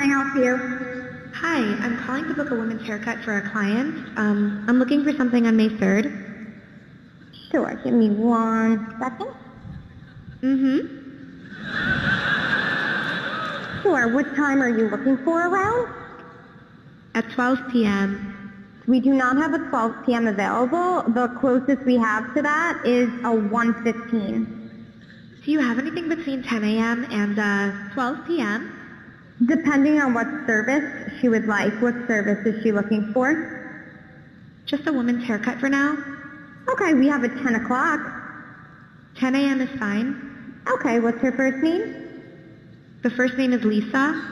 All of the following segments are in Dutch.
may I help you? Hi, I'm calling to book a women's haircut for a client. Um, I'm looking for something on May 3rd. Sure, give me one second. Mm-hmm. Sure, what time are you looking for around? At 12 p.m. We do not have a 12 p.m. available. The closest we have to that is a 1.15. Do you have anything between 10 a.m. and uh, 12 p.m.? Depending on what service she would like. What service is she looking for? Just a woman's haircut for now. Okay, we have a 10 o'clock. 10 a.m. is fine. Okay, what's her first name? The first name is Lisa.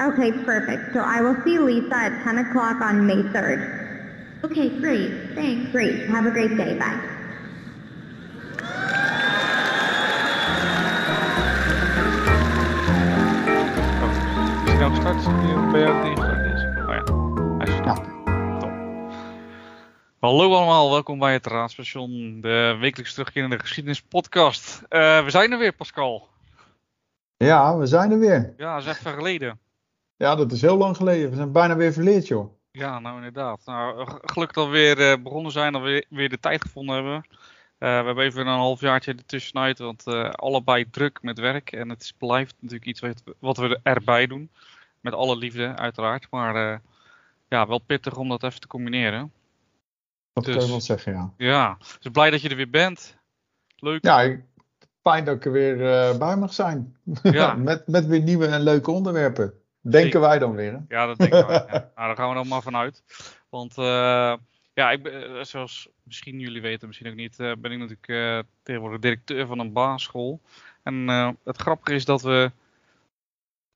Okay, perfect. So I will see Lisa at 10 o'clock on May 3rd. Okay, great. Thanks. Great. Have a great day. Bye. Gestart? Is? Oh ja, hij is gestart. Top. Hallo allemaal, welkom bij het Raadstation, de wekelijks terugkerende geschiedenispodcast. Eh we zijn er weer, Pascal. Ja, we zijn er weer. Ja, dat is echt ver geleden. Ja, dat is heel lang geleden. We zijn bijna weer verleerd, joh. Ja, nou inderdaad. Nou, gelukkig dat we weer eh, begonnen zijn, dat we weer, de tijd gevonden hebben. Eh, we hebben even een halfjaartje ertussenuit, want allebei druk met werk. En het blijft natuurlijk iets wat we erbij doen. Met alle liefde, uiteraard. Maar eh, ja, wel pittig om dat even te combineren. Dat Dus- kan je wel zeggen, ja. Ja, dus blij dat je er weer bent. Leuk. Ja, fijn dat ik er weer eh, bij mag zijn. Ja. met, met weer nieuwe en leuke onderwerpen. Denken Zeker. wij dan weer, hè? Ja, dat denk ik wel. ja. Nou, daar gaan we dan maar vanuit. Want eh, ja, ik ben, zoals misschien jullie weten, misschien ook niet, ben ik natuurlijk tegenwoordig directeur van een basisschool. En het grappige is dat we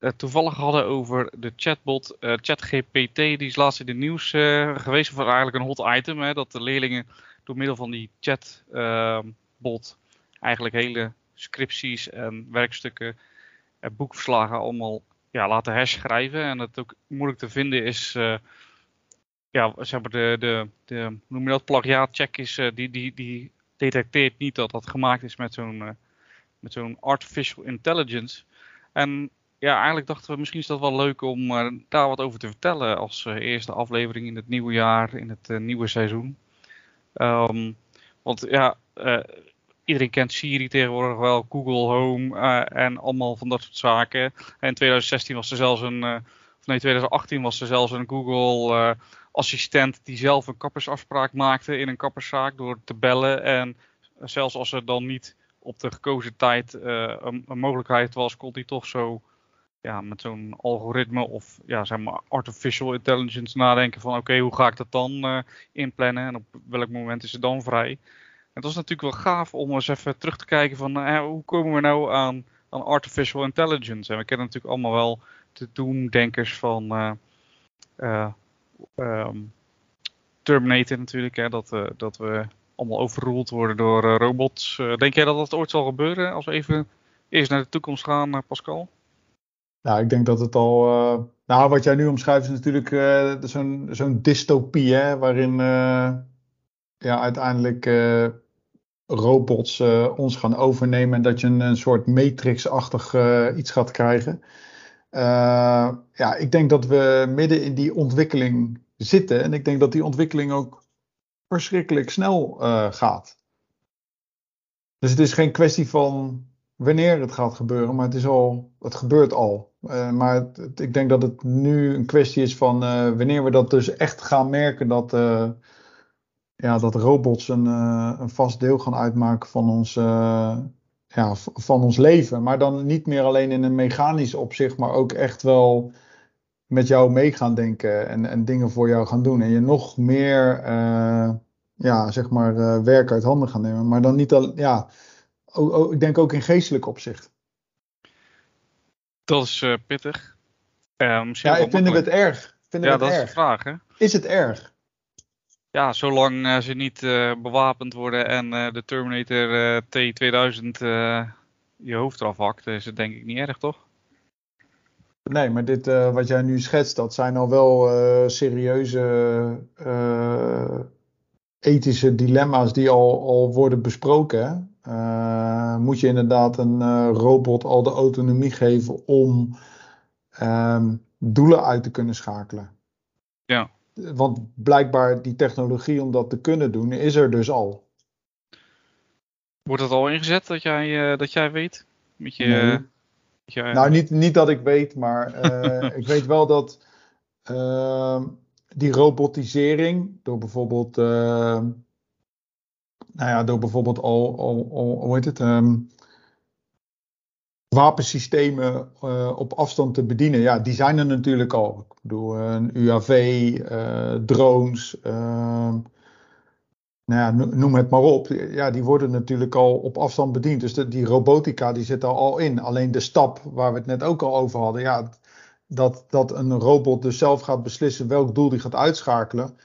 het toevallig hadden over de chatbot eh, ChatGPT. Die is laatst in het nieuws eh, geweest. Of eigenlijk een hot item. Hè, dat de leerlingen door middel van die chatbot eigenlijk hele scripties en werkstukken en boekverslagen allemaal ja, laten herschrijven. En het ook moeilijk te vinden is. eh, ja, ze hebben de, de, de hoe noem je dat, plagiaatcheck is, eh, die, die, die detecteert niet dat dat gemaakt is met zo'n eh, met zo'n artificial intelligence. En ja, eigenlijk dachten we misschien is dat wel leuk om eh, daar wat over te vertellen als eh, eerste aflevering in het nieuwe jaar, in het eh, nieuwe seizoen. Ehm, want ja, iedereen kent Siri tegenwoordig wel, Google Home en allemaal van dat soort zaken. En in 2016 was er zelfs een, of nee, 2018 was er zelfs een Google assistent die zelf een kappersafspraak maakte in een kapperszaak door te bellen. En zelfs als er dan niet op de gekozen tijd een, een mogelijkheid was, kon hij toch zo ja, met zo'n algoritme of ja, zeg maar artificial intelligence nadenken van oké, hoe ga ik dat dan eh, inplannen en op welk moment is het dan vrij. Het was natuurlijk wel gaaf om eens even terug te kijken van eh, hoe komen we nou aan, aan artificial intelligence. En we kennen natuurlijk allemaal wel de doemdenkers van eh, eh, ehm, Terminator natuurlijk, hè, dat, dat we allemaal overroeld worden door robots. Denk jij dat dat ooit zal gebeuren als we even eerst naar de toekomst gaan, Pascal? Nou, ik denk dat het al. eh, nou, wat jij nu omschrijft is natuurlijk eh, zo'n dystopie, hè, waarin eh, ja, uiteindelijk robots ons gaan overnemen en dat je een, een soort matrix-achtig iets gaat krijgen. Ja, ik denk dat we midden in die ontwikkeling zitten en ik denk dat die ontwikkeling ook verschrikkelijk snel gaat. Dus het is geen kwestie van wanneer het gaat gebeuren, maar het, is al, het gebeurt al. Eh, maar ik denk dat het nu een kwestie is van eh, wanneer we dat dus echt gaan merken dat, eh, ja, dat robots een, een vast deel gaan uitmaken van ons, ja, van ons leven. Maar dan niet meer alleen in een mechanisch opzicht, maar ook echt wel met jou mee gaan denken en, en dingen voor jou gaan doen. En je nog meer ja, zeg maar, werk uit handen gaan nemen. Maar dan niet al, ja, o- o- ik denk ook in geestelijk opzicht. Dat is eh, pittig. Eh, Ja, ik vind het erg. Vind Ja, het dat is de erg. vraag, hè? Is het erg? Ja, zolang eh, ze niet bewapend worden en de Terminator eh, T2000 eh, je hoofd eraf hakt, is het denk ik niet erg, toch? Nee, maar dit wat jij nu schetst, dat zijn al wel serieuze ethische dilemma's die al, al worden besproken. Eh, moet je inderdaad een eh, robot al de autonomie geven om ehm, doelen uit te kunnen schakelen. Ja. Want blijkbaar die technologie om dat te kunnen doen, is er dus al. Wordt dat al ingezet dat jij, uh, dat jij weet? Met je, Nee. met je- Nou, niet, niet dat ik weet, maar eh, ik weet wel dat ehm, die robotisering door bijvoorbeeld, ehm, nou ja, door bijvoorbeeld al, al, hoe heet het, ehm, wapensystemen eh, op afstand te bedienen, ja, die zijn er natuurlijk al. Ik bedoel, een UAV, eh, drones, ehm, nou ja, no- noem het maar op. Ja, die worden natuurlijk al op afstand bediend. Dus die robotica die zit er al in. Alleen de stap waar we het net ook al over hadden, ja, dat, dat een robot dus zelf gaat beslissen welk doel die gaat uitschakelen.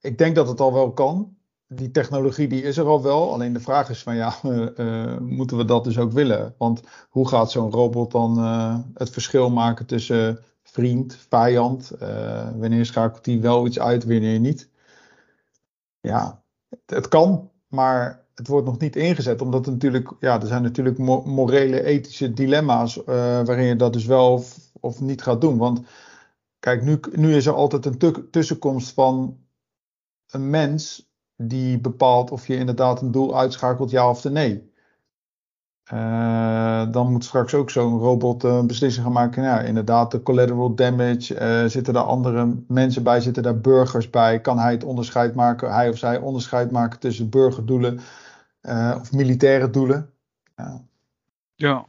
Ik denk dat het al wel kan. Die technologie die is er al wel. Alleen de vraag is van ja, eh, moeten we dat dus ook willen? Want hoe gaat zo'n robot dan eh, het verschil maken tussen vriend, vijand? Eh, wanneer schakelt hij wel iets uit, wanneer niet? Ja, het, kan, maar het wordt nog niet ingezet. Omdat er natuurlijk, ja, er zijn natuurlijk mo- morele, ethische dilemma's waarin je dat dus wel of, of niet gaat doen. Want kijk, nu, nu is er altijd een tussenkomst van een mens die bepaalt of je inderdaad een doel uitschakelt, ja of nee. Eh, dan moet straks ook zo'n robot eh, een beslissing gaan maken. Ja, inderdaad, de collateral damage. eh, zitten daar andere mensen bij? Zitten daar burgers bij? Kan hij het onderscheid maken, hij of zij onderscheid maken tussen burgerdoelen eh, of militaire doelen? Ja.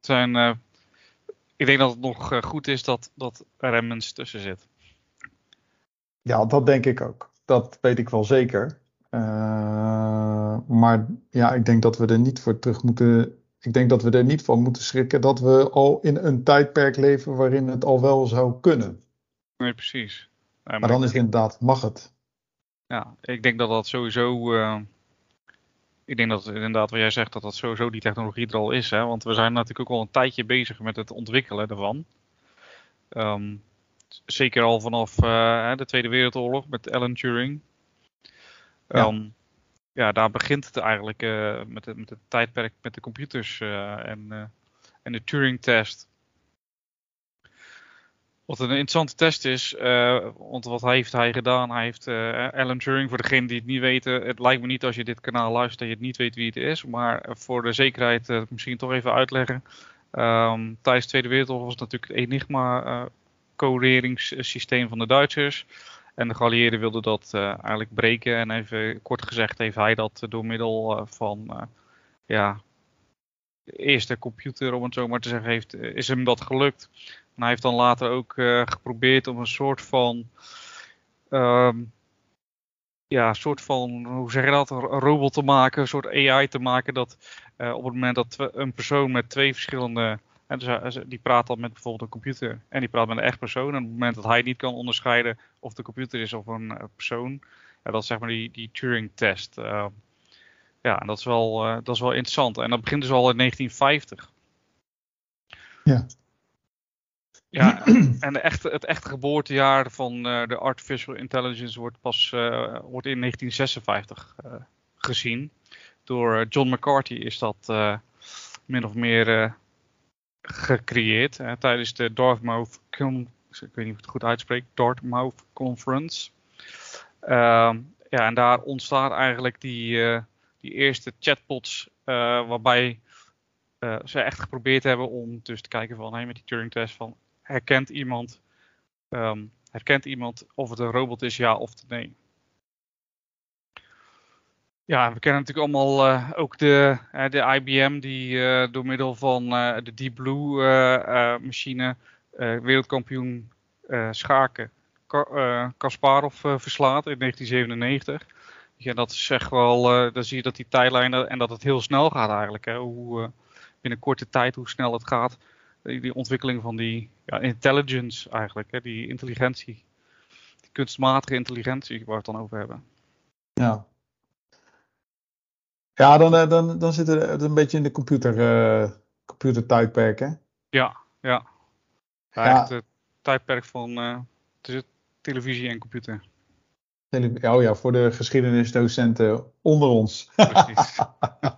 Zijn, eh, ik denk dat het nog eh, goed is dat, dat er een mens tussen zit. Ja, dat denk ik ook. Dat weet ik wel zeker. Eh, maar ja, ik denk dat we er niet voor terug moeten. Ik denk dat we er niet van moeten schrikken dat we al in een tijdperk leven waarin het al wel zou kunnen. Nee, precies. Maar dan is het inderdaad, mag het? Ja, ik denk dat dat sowieso. eh, ik denk dat inderdaad wat jij zegt, dat dat sowieso die technologie er al is. Hè? Want we zijn natuurlijk ook al een tijdje bezig met het ontwikkelen. Ehm, z- zeker al vanaf eh, de Tweede Wereldoorlog met Alan Turing. Ja. Ehm, ja, daar begint het eigenlijk eh, met, het, met het tijdperk met de computers eh, en, en de Turing-test. Wat een interessante test is, eh, want wat heeft hij gedaan? Hij heeft Alan Turing, voor degenen die het niet weten, het lijkt me niet als je dit kanaal luistert dat je het niet weet wie het is, maar voor de zekerheid misschien toch even uitleggen. Ehm, tijdens de Tweede Wereldoorlog was het natuurlijk het Enigma-coderingssysteem van de Duitsers. En de geallieerden wilden dat eh, eigenlijk breken. En even kort gezegd heeft hij dat door middel eh, van eh, ja, de eerste computer, om het zo maar te zeggen, heeft, eh, is hem dat gelukt. Hij heeft dan later ook eh, geprobeerd om een soort van. ehm, ja, soort van, hoe zeg je dat, een robot te maken, een soort AI te maken dat eh, op het moment dat een persoon met twee verschillende, hè, dus hij- die praat dan met bijvoorbeeld een computer en die praat met een echt persoon en op het moment dat hij niet kan onderscheiden of de computer is of een eh, persoon, ja, dat is zeg maar die, die Turing-test. eh. ja, en dat is, wel, eh, dat is wel interessant en dat begint dus al in 1950. Ja. Ja, en de echte, het echte geboortejaar van eh, de artificial intelligence wordt pas eh, wordt in 1956 eh, gezien. Door eh, John McCarthy is dat eh, min of meer eh, gecreëerd eh, tijdens de Dartmouth, Con- ik weet niet of het goed uitspreek, Dartmouth Conference. Ehm, ja, en daar ontstaan eigenlijk die, eh, die eerste chatbots eh, waarbij eh, ze echt geprobeerd hebben om dus te kijken van, hey, met die Turing-test van, herkent iemand, ehm, herkent iemand of het een robot is, ja of nee. Ja, we kennen natuurlijk allemaal eh, ook de, de IBM die eh, door middel van eh, de Deep Blue machine wereldkampioen schaken Ka- Kasparov verslaat in 1997. Ja, dat is echt wel, dan zie je dat die tijdlijn eh, en dat het heel snel gaat eigenlijk. Hè? Hoe, binnen korte tijd hoe snel het gaat. Die, die ontwikkeling van die ja, intelligence eigenlijk, hè? die intelligentie. Die kunstmatige intelligentie waar we het dan over hebben. Ja. Ja, dan, eh, dan, dan zitten we een beetje in de computer, eh computertijdperk, hè? Ja, ja. ja. Echt het tijdperk van eh, tussen televisie en computer. Oh ja, voor de geschiedenisdocenten onder ons. Precies.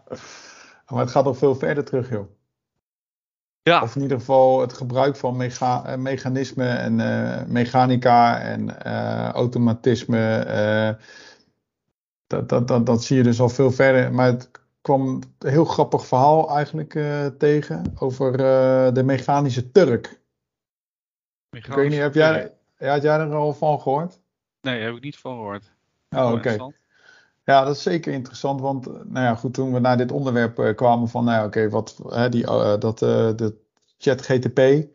maar het gaat nog veel verder terug, joh. Ja, Of in ieder geval het gebruik van mega eh, mechanismen en eh, mechanica en eh, automatisme. Dat, dat, dat, dat zie je dus al veel verder. Maar het kwam een heel grappig verhaal eigenlijk eh, tegen over eh, de mechanische Turk. Ik weet niet, heb jij, ja, had jij er al van gehoord? Nee, heb ik niet van gehoord. Oh, oké. Ja, dat is zeker interessant, want nou ja, goed, toen we naar dit onderwerp eh, kwamen van, nou ja, oké, wat, hè, die, dat, de chat GTP,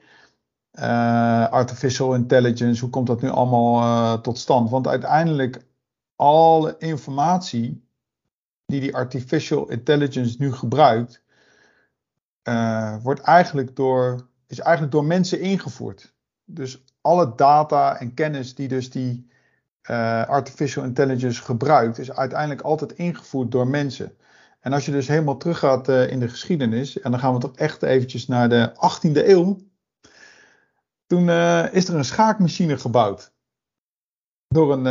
artificial intelligence, hoe komt dat nu allemaal tot stand? Want uiteindelijk, alle informatie die die artificial intelligence nu gebruikt, eh, wordt eigenlijk door, is eigenlijk door mensen ingevoerd. Dus alle data en kennis die dus die eh, artificial intelligence gebruikt, is uiteindelijk altijd ingevoerd door mensen. En als je dus helemaal teruggaat eh in de geschiedenis, en dan gaan we toch echt eventjes naar de 18e eeuw. Toen is er een schaakmachine gebouwd. Door een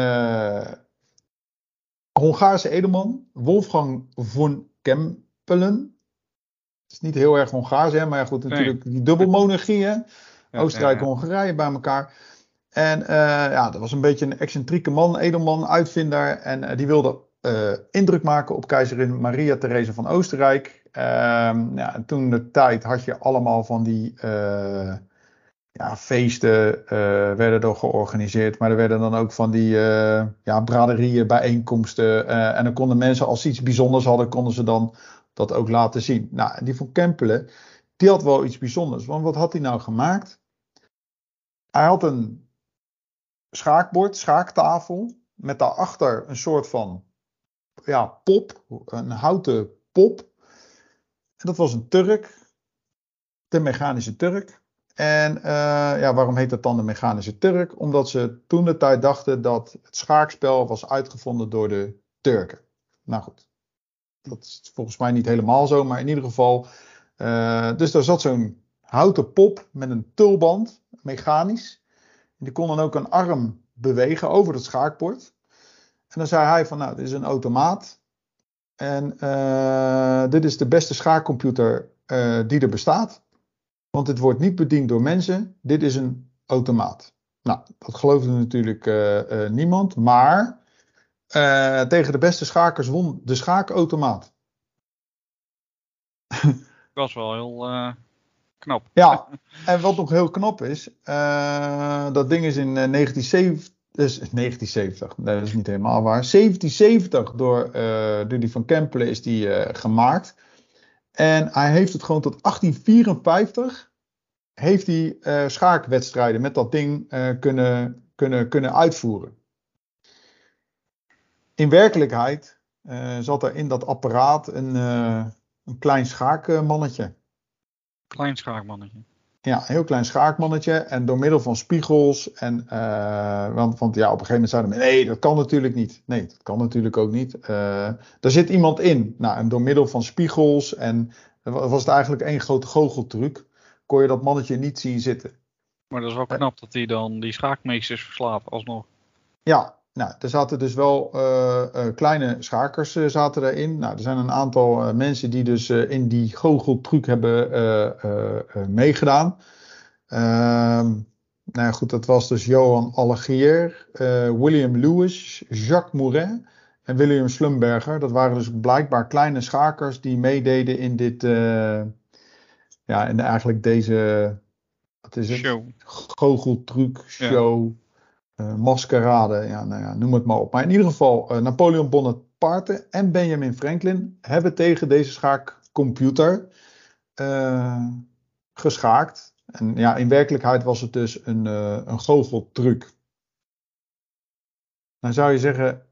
Hongaarse edelman, Wolfgang von Kempelen. Het is niet heel erg Hongaars, hè, maar ja, goed, Nee. natuurlijk die dubbelmonarchie, hè? Ja, Oostenrijk en ja. Hongarije bij elkaar. En eh, ja, dat was een beetje een excentrieke man, edelman, uitvinder. En eh, die wilde eh, indruk maken op keizerin Maria Therese van Oostenrijk. Ehm, ja, en toen de tijd had je allemaal van die ja, feesten eh, werden er georganiseerd. Maar er werden dan ook van die eh, ja, braderieën, bijeenkomsten. eh, en dan konden mensen, als ze iets bijzonders hadden, konden ze dan dat ook laten zien. Nou, die van Kempelen, die had wel iets bijzonders. Want wat had hij nou gemaakt? Hij had een schaakbord, schaaktafel, met daarachter een soort van ja, pop, een houten pop. En dat was een Turk, de mechanische Turk. En eh, ja, waarom heet dat dan de mechanische Turk? Omdat ze toen de tijd dachten dat het schaakspel was uitgevonden door de Turken. Nou goed, dat is volgens mij niet helemaal zo, maar in ieder geval. eh, dus daar zat zo'n houten pop met een tulband, mechanisch. En die kon dan ook een arm bewegen over het schaakbord. En dan zei hij van, nou, dit is een automaat. En eh, dit is de beste schaakcomputer die er bestaat. Want dit wordt niet bediend door mensen. Dit is een automaat. Nou, dat geloofde natuurlijk eh, eh, niemand. Maar eh, tegen de beste schakers won de schaakautomaat. Dat was wel heel knap. Ja, en wat nog heel knap is, dat ding is in eh, 1970, dus 1970, nee, dat is niet helemaal waar, 1770 door, die van Kempelen is die gemaakt. En hij heeft het gewoon tot 1854, heeft hij eh, schaakwedstrijden met dat ding eh, kunnen, kunnen, kunnen uitvoeren. In werkelijkheid eh, zat er in dat apparaat een, een klein schaakmannetje. Klein schaakmannetje. Ja, een heel klein schaakmannetje. En door middel van spiegels. En, eh, want, want ja, op een gegeven moment zeiden we: nee, dat kan natuurlijk niet. Nee, dat kan natuurlijk ook niet. Eh daar zit iemand in. Nou, en door middel van spiegels. En wa- was het eigenlijk één grote goocheltruc. Kon je dat mannetje niet zien zitten. Maar dat is wel knap dat hij dan die schaakmeesters verslaat alsnog. Ja, nou, er zaten dus wel eh, eh, kleine schakers eh, zaten erin. Nou, er zijn een aantal mensen die dus in die goocheltruc hebben meegedaan. Ehm, nou ja, goed, dat was dus Johan Allegier, William Lewis, Jacques Mouret en William Slumberger. Dat waren dus blijkbaar kleine schakers die meededen in dit, ja, in eigenlijk deze, wat is het? Show. goocheltruc, show, maskerade, ja, nou ja, noem het maar op. Maar in ieder geval, eh, Napoleon Bonaparte en Benjamin Franklin hebben tegen deze schaakcomputer eh, geschaakt. En ja, in werkelijkheid was het dus een, eh een goocheltruc. Dan zou je zeggen,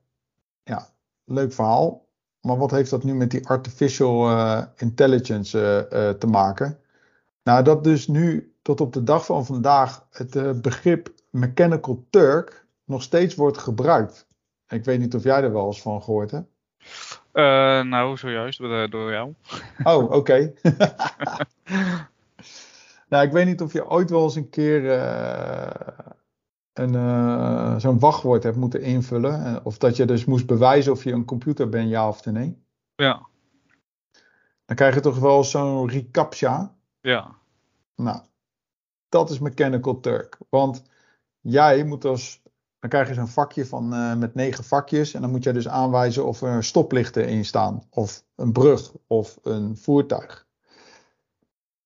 ja, leuk verhaal. Maar wat heeft dat nu met die artificial eh, intelligence eh, eh, te maken? Nou, dat dus nu tot op de dag van vandaag het eh, begrip Mechanical Turk nog steeds wordt gebruikt. Ik weet niet of jij er wel eens van gehoord hebt. Eh, nou, zojuist door, door jou. Oh, oké. nou, ik weet niet of je ooit wel eens een keer eh, een, eh, zo'n wachtwoord hebt moeten invullen. eh, Of dat je dus moest bewijzen of je een computer bent, ja of nee. Ja, Dan krijg je toch wel zo'n recaptcha. ja. Nou, dat is Mechanical Turk. Want jij moet als, dan krijg je zo'n vakje van, uh, met negen vakjes. En dan moet jij dus aanwijzen of er stoplichten in staan. Of een brug of een voertuig.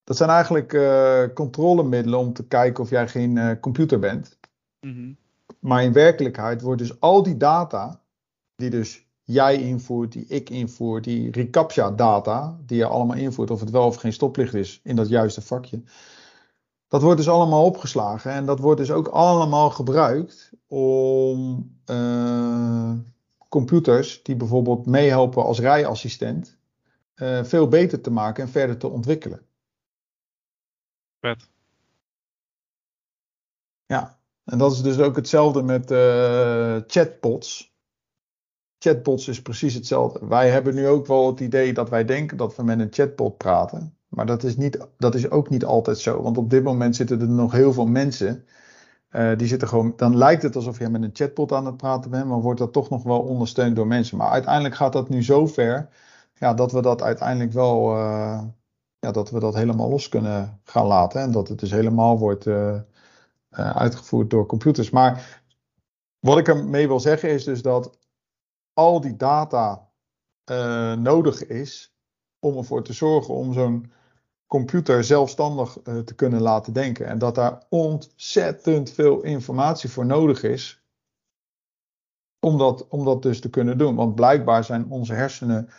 Dat zijn eigenlijk uh, controlemiddelen om te kijken of jij geen uh, computer bent. Mhm. Maar in werkelijkheid wordt dus al die data, die dus jij invoert, die ik invoer, die recaptcha data, die je allemaal invoert, of het wel of geen stoplicht is in dat juiste vakje. Dat wordt dus allemaal opgeslagen en dat wordt dus ook allemaal gebruikt om uh, computers die bijvoorbeeld meehelpen als rijassistent uh, veel beter te maken en verder te ontwikkelen. Vet. Ja, en dat is dus ook hetzelfde met uh, chatbots. Chatbots is precies hetzelfde. Wij hebben nu ook wel het idee dat wij denken dat we met een chatbot praten. Maar dat is, niet, dat is ook niet altijd zo. Want op dit moment zitten er nog heel veel mensen. Uh, die zitten gewoon. Dan lijkt het alsof je met een chatbot aan het praten bent. Maar wordt dat toch nog wel ondersteund door mensen. Maar uiteindelijk gaat dat nu zo ver. Ja, dat we dat uiteindelijk wel. Uh, ja, dat we dat helemaal los kunnen gaan laten. En dat het dus helemaal wordt uh, uitgevoerd door computers. Maar wat ik ermee wil zeggen is dus dat al die data nodig is om ervoor te zorgen om zo'n computer zelfstandig uh, te kunnen laten denken. En dat daar ontzettend veel informatie voor nodig is om dat, om dat dus te kunnen doen. Want blijkbaar zijn onze hersenen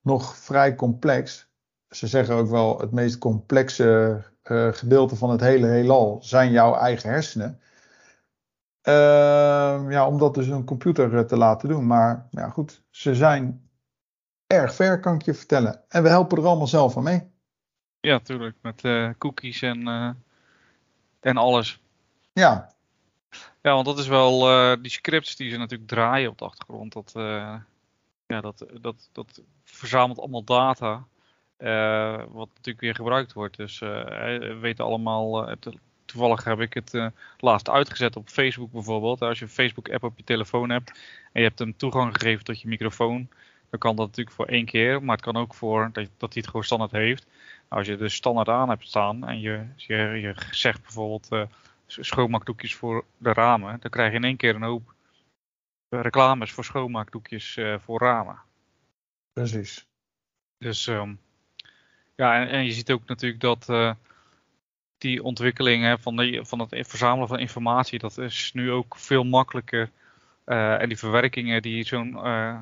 nog vrij complex. Ze zeggen ook wel het meest complexe uh, gedeelte van het hele heelal zijn jouw eigen hersenen. Uh, ja, om dat dus een computer te laten doen. Maar ja, goed, ze zijn erg ver, kan ik je vertellen. En we helpen er allemaal zelf aan mee. Ja, tuurlijk. Met uh, cookies en, uh, en alles. Ja. Ja, want dat is wel uh, die scripts die ze natuurlijk draaien op de achtergrond. Dat, ja, dat, dat, dat verzamelt allemaal data. wat natuurlijk weer gebruikt wordt. Dus we weten allemaal. Toevallig heb ik het laatst uitgezet op Facebook bijvoorbeeld. Als je een Facebook-app op je telefoon hebt en je hebt hem toegang gegeven tot je microfoon, dan kan dat natuurlijk voor één keer, maar het kan ook voor dat, dat hij het gewoon standaard heeft. Als je de standaard aan hebt staan en je, je, je zegt bijvoorbeeld uh, schoonmaakdoekjes voor de ramen, dan krijg je in één keer een hoop reclames voor schoonmaakdoekjes uh, voor ramen. Precies. Dus um, ja, en, en, je ziet ook natuurlijk dat uh, die ontwikkeling hè, van, de, van het verzamelen van informatie, dat is nu ook veel makkelijker. en die verwerkingen die zo'n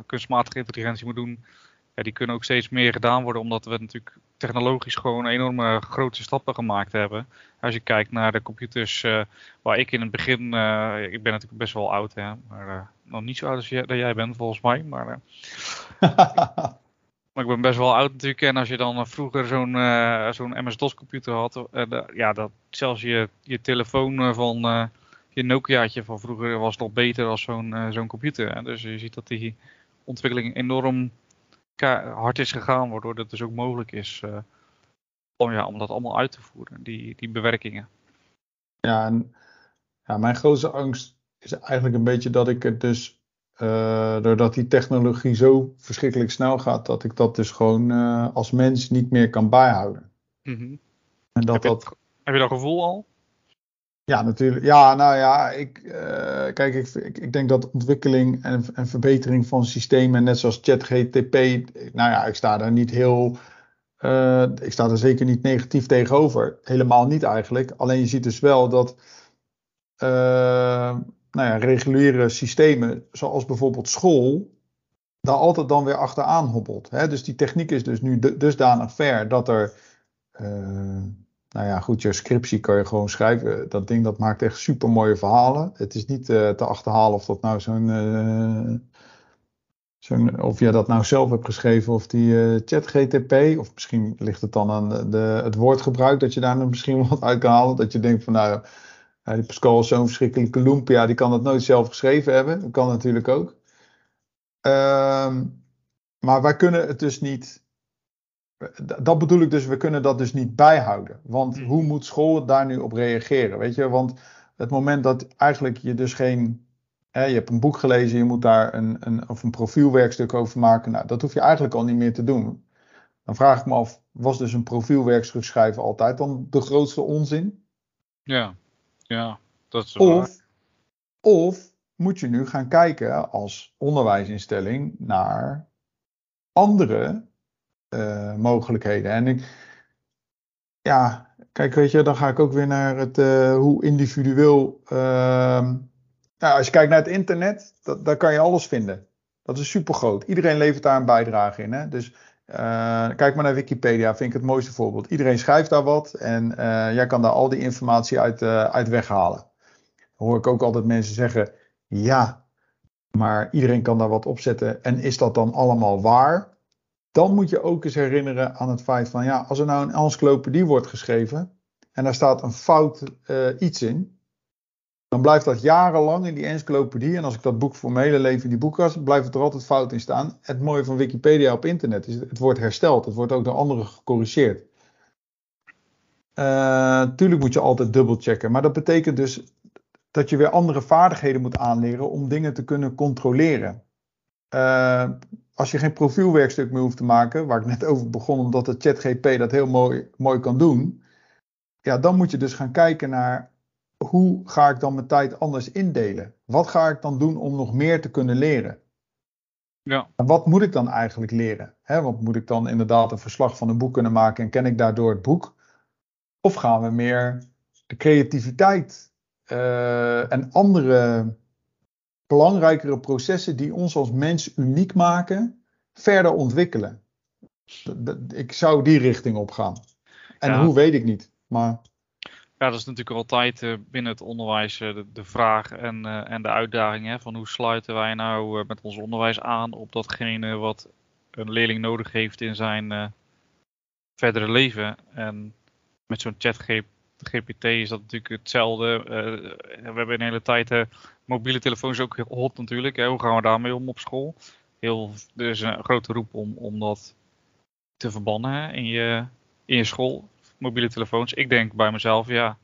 kunstmatige intelligentie moet doen, ja, die kunnen ook steeds meer gedaan worden, omdat we natuurlijk technologisch gewoon enorme grote stappen gemaakt hebben. Als je kijkt naar de computers uh, waar ik in het begin, uh, ik ben natuurlijk best wel oud, hè, maar uh, nog niet zo oud als jij, dat jij bent volgens mij. Maar, maar ik ben best wel oud natuurlijk. En als je dan vroeger zo'n zo'n MS-DOS computer had, ja, dat zelfs je, je telefoon van je Nokiaatje van vroeger was nog beter als zo'n zo'n computer. Hè. Dus je ziet dat die ontwikkeling enorm hard is gegaan, waardoor het dus ook mogelijk is uh, om, ja, om dat allemaal uit te voeren, die, die bewerkingen. Ja, en ja, mijn grootste angst is eigenlijk een beetje dat ik het dus, uh, doordat die technologie zo verschrikkelijk snel gaat, dat ik dat dus gewoon uh, als mens niet meer kan bijhouden. Mm -hmm. en dat heb, je, dat, heb je dat gevoel al? Ja, natuurlijk. Ja, nou ja, ik, uh, kijk, ik, ik, denk dat ontwikkeling en, en verbetering van systemen, net zoals ChatGTP, nou ja, ik sta daar niet heel, uh, ik sta er zeker niet negatief tegenover. Helemaal niet eigenlijk. Alleen je ziet dus wel dat, uh, nou ja, reguliere systemen, zoals bijvoorbeeld school, daar altijd dan weer achteraan hobbelt. Hè? Dus die techniek is dus nu dusdanig ver dat er nou ja, goed, je scriptie kan je gewoon schrijven. Dat ding dat maakt echt super mooie verhalen. Het is niet uh, te achterhalen of dat nou zo'n. Uh, zo'n of je dat nou zelf hebt geschreven of die uh, chat GTP. Of misschien ligt het dan aan de, het woordgebruik dat je daar nog misschien wat uit kan halen. Dat je denkt van nou, die Pascal is zo'n verschrikkelijke lumpia, die kan dat nooit zelf geschreven hebben. Dat kan natuurlijk ook. Ehm, maar wij kunnen het dus niet dat bedoel ik dus, we kunnen dat dus niet bijhouden. Want Hmm. hoe moet school daar nu op reageren? Weet je, want het moment dat eigenlijk je dus geen. Hè, je hebt een boek gelezen, je moet daar een, een, of een profielwerkstuk over maken. Nou, dat hoef je eigenlijk al niet meer te doen. Dan vraag ik me af, was dus een profielwerkstuk schrijven altijd dan de grootste onzin? Ja, ja, dat is waar. Of, of moet je nu gaan kijken als onderwijsinstelling naar andere eh, mogelijkheden? En ik, ja, kijk, weet je, dan ga ik ook weer naar het eh, hoe individueel. nou, als je kijkt naar het internet, dat, daar kan je alles vinden. Dat is super groot. Iedereen levert daar een bijdrage in. Hè? Dus eh, kijk maar naar Wikipedia, vind ik het mooiste voorbeeld. Iedereen schrijft daar wat en jij kan daar al die informatie uit, uit weghalen. Dan hoor ik ook altijd mensen zeggen: ja, maar iedereen kan daar wat op zetten. En is dat dan allemaal waar? Dan moet je ook eens herinneren aan het feit van: ja, als er nou een encyclopedie wordt geschreven en daar staat een fout eh, iets in, dan blijft dat jarenlang in die encyclopedie. En als ik dat boek voor mijn hele leven in die boekkast, blijft het er altijd fout in staan. Het mooie van Wikipedia op internet is, het wordt hersteld. Het wordt ook door anderen gecorrigeerd. Eh, tuurlijk moet je altijd dubbelchecken. Maar dat betekent dus dat je weer andere vaardigheden moet aanleren om dingen te kunnen controleren. Eh, als je geen profielwerkstuk meer hoeft te maken, waar ik net over begon, omdat de ChatGP dat heel mooi, mooi kan doen. Ja, dan moet je dus gaan kijken naar hoe ga ik dan mijn tijd anders indelen? Wat ga ik dan doen om nog meer te kunnen leren? Ja, En wat moet ik dan eigenlijk leren? Hè, want moet ik dan inderdaad een verslag van een boek kunnen maken en ken ik daardoor het boek? Of gaan we meer de creativiteit eh, en andere belangrijkere processen die ons als mens uniek maken, verder ontwikkelen? Ik zou die richting op gaan. En Ja. hoe weet ik niet. Maar Ja, dat is natuurlijk altijd eh, binnen het onderwijs eh, de, de vraag en, eh, en de uitdaging hè, van hoe sluiten wij nou met ons onderwijs aan op datgene wat een leerling nodig heeft in zijn verdere leven. En met zo'n chat GPT is dat natuurlijk hetzelfde. Eh, we hebben een hele tijd eh, mobiele telefoons ook heel hot natuurlijk. Hoe gaan we daarmee om op school? Heel, er is een grote roep om, om dat te verbannen in, je, in je school mobiele telefoons. Ik denk bij mezelf, ja,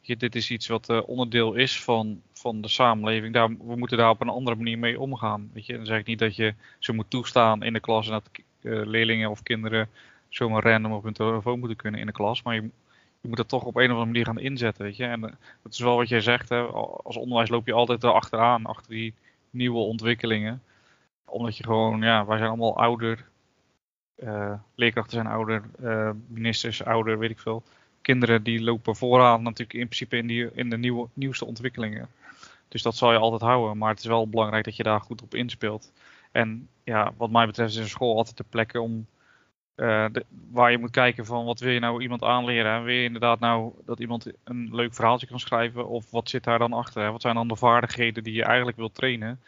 dit is iets wat eh, onderdeel is van, van de samenleving. Daar, we moeten daar op een andere manier mee omgaan. Weet je? Dan zeg ik niet dat je ze moet toestaan in de klas en dat leerlingen of kinderen zomaar random op hun telefoon moeten kunnen in de klas. Maar je, je moet het toch op een of andere manier gaan inzetten. Weet je? En eh, dat is wel wat jij zegt. Hè? Als onderwijs loop je altijd erachteraan, achter die nieuwe ontwikkelingen. Omdat je gewoon, ja, wij zijn allemaal ouder. Eh, leerkrachten zijn ouder, eh, ministers ouder, weet ik veel. Kinderen die lopen vooraan natuurlijk in principe in, die, in de nieuwste ontwikkelingen. Dus dat zal je altijd houden. Maar het is wel belangrijk dat je daar goed op inspeelt. En ja, wat mij betreft is een school altijd de plek om eh, waar je moet kijken van wat wil je nou iemand aanleren. Hè? Wil je inderdaad nou dat iemand een leuk verhaaltje kan schrijven? Of wat zit daar dan achter? Wat zijn dan de vaardigheden die je eigenlijk wilt trainen?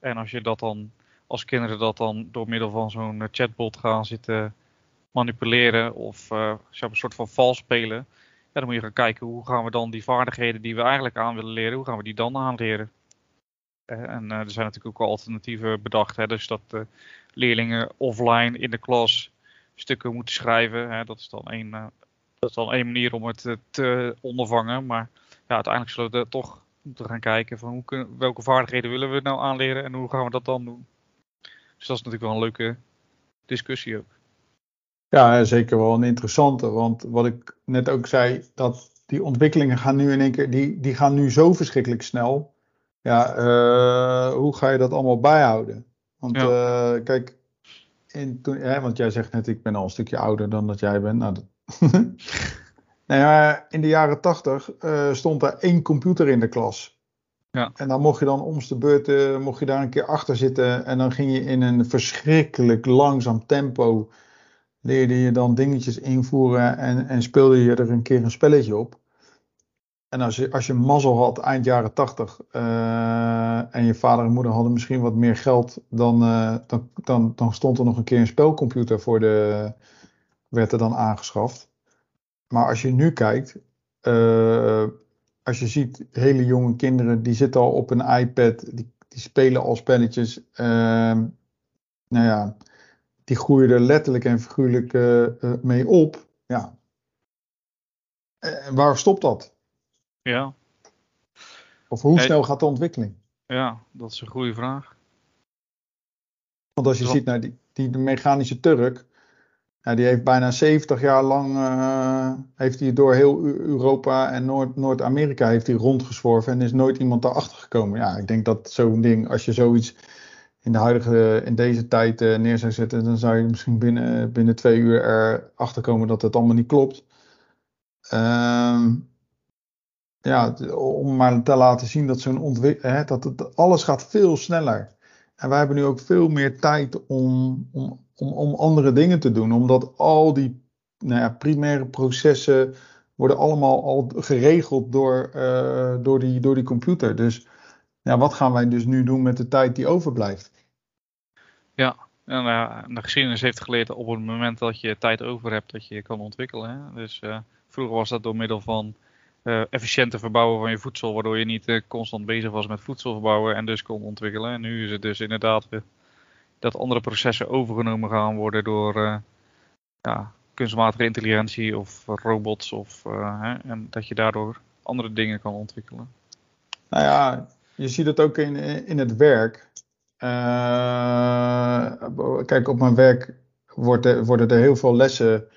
En als je dat dan, als kinderen dat dan door middel van zo'n eh, chatbot gaan zitten manipuleren of hebben een soort van vals spelen. Ja, dan moet je gaan kijken hoe gaan we dan die vaardigheden die we eigenlijk aan willen leren, hoe gaan we die dan aanleren? En er zijn natuurlijk ook al alternatieven bedacht. Hè? Dus dat leerlingen offline in de klas stukken moeten schrijven. Hè? Dat, is dan één, eh, dat is dan één manier om het eh, te ondervangen. Maar ja, uiteindelijk zullen we er toch moeten gaan kijken van hoe kunnen, welke vaardigheden willen we nou aanleren en hoe gaan we dat dan doen. Dus dat is natuurlijk wel een leuke discussie ook. Ja, zeker wel een interessante. Want wat ik net ook zei, dat die ontwikkelingen gaan nu in één keer, die, die gaan nu zo verschrikkelijk snel. Ja, eh, hoe ga je dat allemaal bijhouden? Want kijk, toen, hè, want jij zegt net, ik ben al een stukje ouder dan dat jij bent. Nou, dat... nou ja, in de jaren tachtig eh, stond daar één computer in de klas. Ja. En dan mocht je dan om de beurt, eh, mocht je daar een keer achter zitten. En dan ging je in een verschrikkelijk langzaam tempo leerde je dan dingetjes invoeren en, en speelde je er een keer een spelletje op. En als je, als je mazzel had eind jaren tachtig eh, en je vader en moeder hadden misschien wat meer geld, dan, eh, dan, dan, dan stond er nog een keer een spelcomputer voor de, werd er dan aangeschaft. Maar als je nu kijkt, eh, als je ziet hele jonge kinderen die zitten al op een iPad, die, die spelen al spelletjes. eh, nou ja, die groeien er letterlijk en figuurlijk mee op. Ja. Waar stopt dat? Ja, Of hoe snel gaat de ontwikkeling? ja, dat is een goede vraag. Want als je ziet naar die, die mechanische Turk, Ja, die heeft bijna 70 jaar lang uh, heeft hij door heel Europa en Noord- Noord-Amerika heeft hij rondgezworven en is nooit iemand daarachter gekomen. Ja, ik denk dat zo'n ding, als je zoiets in de huidige, in deze tijd uh, neer zou zetten, dan zou je misschien binnen, binnen twee uur erachter komen dat het allemaal niet klopt. Um, ja, om maar te laten zien dat zo'n dat het, alles gaat veel sneller. En wij hebben nu ook veel meer tijd om, om, om, om andere dingen te doen, omdat al die nou ja, primaire processen worden allemaal al geregeld door, uh, door, die, door die computer. Dus ja, wat gaan wij dus nu doen met de tijd die overblijft? Ja, en de geschiedenis heeft geleerd op het moment dat je tijd over hebt, dat je je kan ontwikkelen. Hè? Dus uh, vroeger was dat door middel van efficiënte verbouwen van je voedsel, waardoor je niet uh, constant bezig was met voedsel verbouwen en dus kon ontwikkelen. En nu is het dus inderdaad dat andere processen overgenomen gaan worden door ja, kunstmatige intelligentie of robots of hè, en dat je daardoor andere dingen kan ontwikkelen. Nou ja, je ziet het ook in, in het werk. kijk, op mijn werk worden er heel veel lessen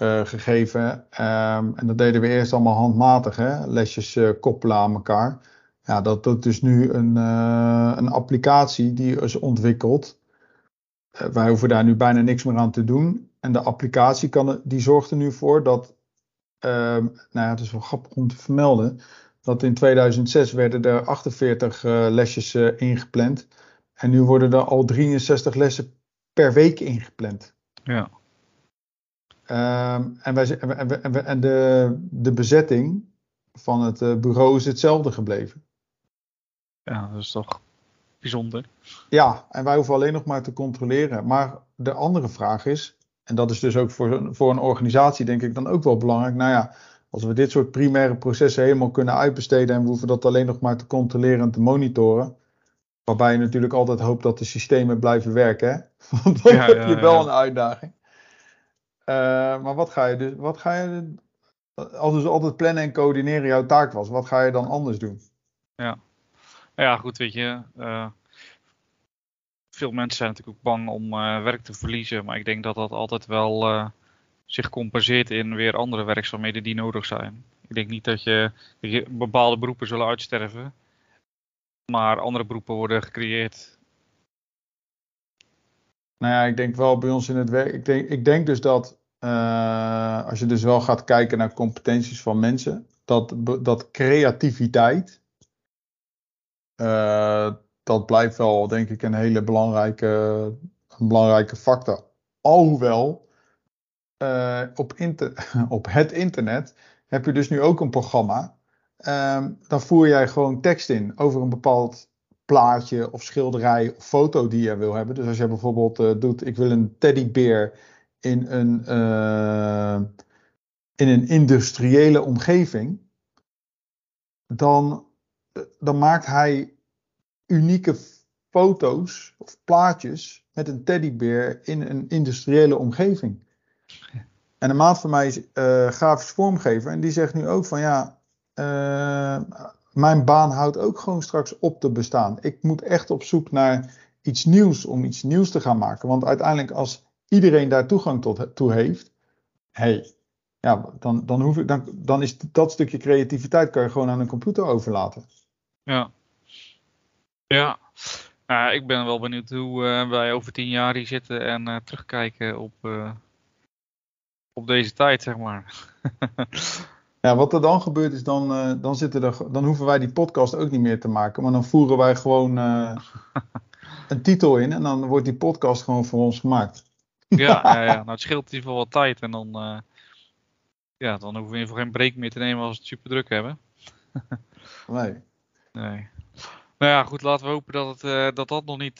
uh, gegeven. Um, en dat deden we eerst allemaal handmatig, hè? lesjes uh, koppelen aan elkaar. Ja, dat doet dus nu een, uh, een applicatie die is ontwikkeld. wij hoeven daar nu bijna niks meer aan te doen. En de applicatie kan, die zorgt er nu voor dat, um, nou ja, het is wel grappig om te vermelden, dat in 2006 werden er 48 lesjes ingepland. En nu worden er al 63 lessen per week ingepland. Ja. Um, en wij, en, en de, de bezetting van het uh, bureau is hetzelfde gebleven. Ja, dat is toch bijzonder. Ja, en wij hoeven alleen nog maar te controleren. Maar de andere vraag is, en dat is dus ook voor, voor een organisatie denk ik dan ook wel belangrijk. Nou ja, als we dit soort primaire processen helemaal kunnen uitbesteden en we hoeven dat alleen nog maar te controleren en te monitoren. Waarbij je natuurlijk altijd hoopt dat de systemen blijven werken. Hè? Want dan ja, heb je ja, wel ja. een uitdaging. Uh, maar wat ga je dus, wat ga je, als dus altijd plannen en coördineren jouw taak was, wat ga je dan anders doen? Ja, ja goed, weet je. Uh, veel mensen zijn natuurlijk ook bang om uh, werk te verliezen, maar ik denk dat dat altijd wel zich compenseert in weer andere werkzaamheden die nodig zijn. Ik denk niet dat je, dat je bepaalde beroepen zullen uitsterven, maar andere beroepen worden gecreëerd nou ja, ik denk wel bij ons in het werk. Ik denk, ik denk dus dat als je dus wel gaat kijken naar competenties van mensen, dat, dat creativiteit, uh, dat blijft wel denk ik een hele belangrijke, een belangrijke factor. Alhoewel, uh, op, op het internet heb je dus nu ook een programma. Um, dan voer jij gewoon tekst in over een bepaald plaatje of schilderij of foto die je wil hebben. Dus als je bijvoorbeeld doet, ik wil een teddybeer in een, uh, in een industriële omgeving, dan, dan maakt hij unieke foto's of plaatjes met een teddybeer in een industriële omgeving. En een maat van mij is uh, grafisch vormgever en die zegt nu ook van ja, mijn baan houdt ook gewoon straks op te bestaan. Ik moet echt op zoek naar iets nieuws om iets nieuws te gaan maken. Want uiteindelijk als iedereen daar toegang tot, toe heeft, hey, ja, dan, dan, hoef ik, dan, dan is dat stukje creativiteit kan je gewoon aan een computer overlaten. Ja. Ja. Nou, ik ben wel benieuwd hoe uh, wij over tien jaar hier zitten en uh, terugkijken op, uh, op deze tijd, zeg maar. Ja, wat er dan gebeurt is, dan, dan, zitten er, dan hoeven wij die podcast ook niet meer te maken. Maar dan voeren wij gewoon een titel in en dan wordt die podcast gewoon voor ons gemaakt. Ja, ja, ja. Nou, het scheelt in ieder geval wat tijd. En dan, uh, ja, dan hoeven we in ieder geval geen break meer te nemen als we het super druk hebben. nee. Nee. Nou ja, goed, laten we hopen dat het, dat, dat nog niet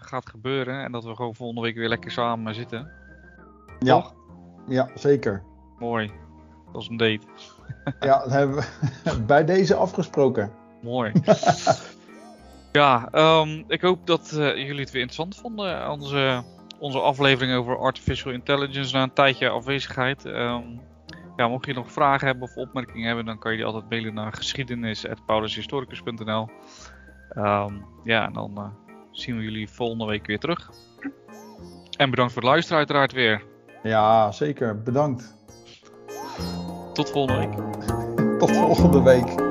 gaat gebeuren. En dat we gewoon volgende week weer lekker samen zitten. Ja, Toch? ja zeker. Mooi. Dat is een date. ja, dat hebben we bij deze afgesproken. Mooi. ja, um, ik hoop dat uh, jullie het weer interessant vonden. Onze, onze aflevering over artificial intelligence na een tijdje afwezigheid. Um, ja, mocht je nog vragen hebben of opmerkingen hebben, dan kan je die altijd mailen naar geschiedenis.paulushistoricus.nl um, Ja, en dan uh, zien we jullie volgende week weer terug. En bedankt voor het luisteren uiteraard weer. Ja, zeker. Bedankt. Tot volgende week. Tot volgende week.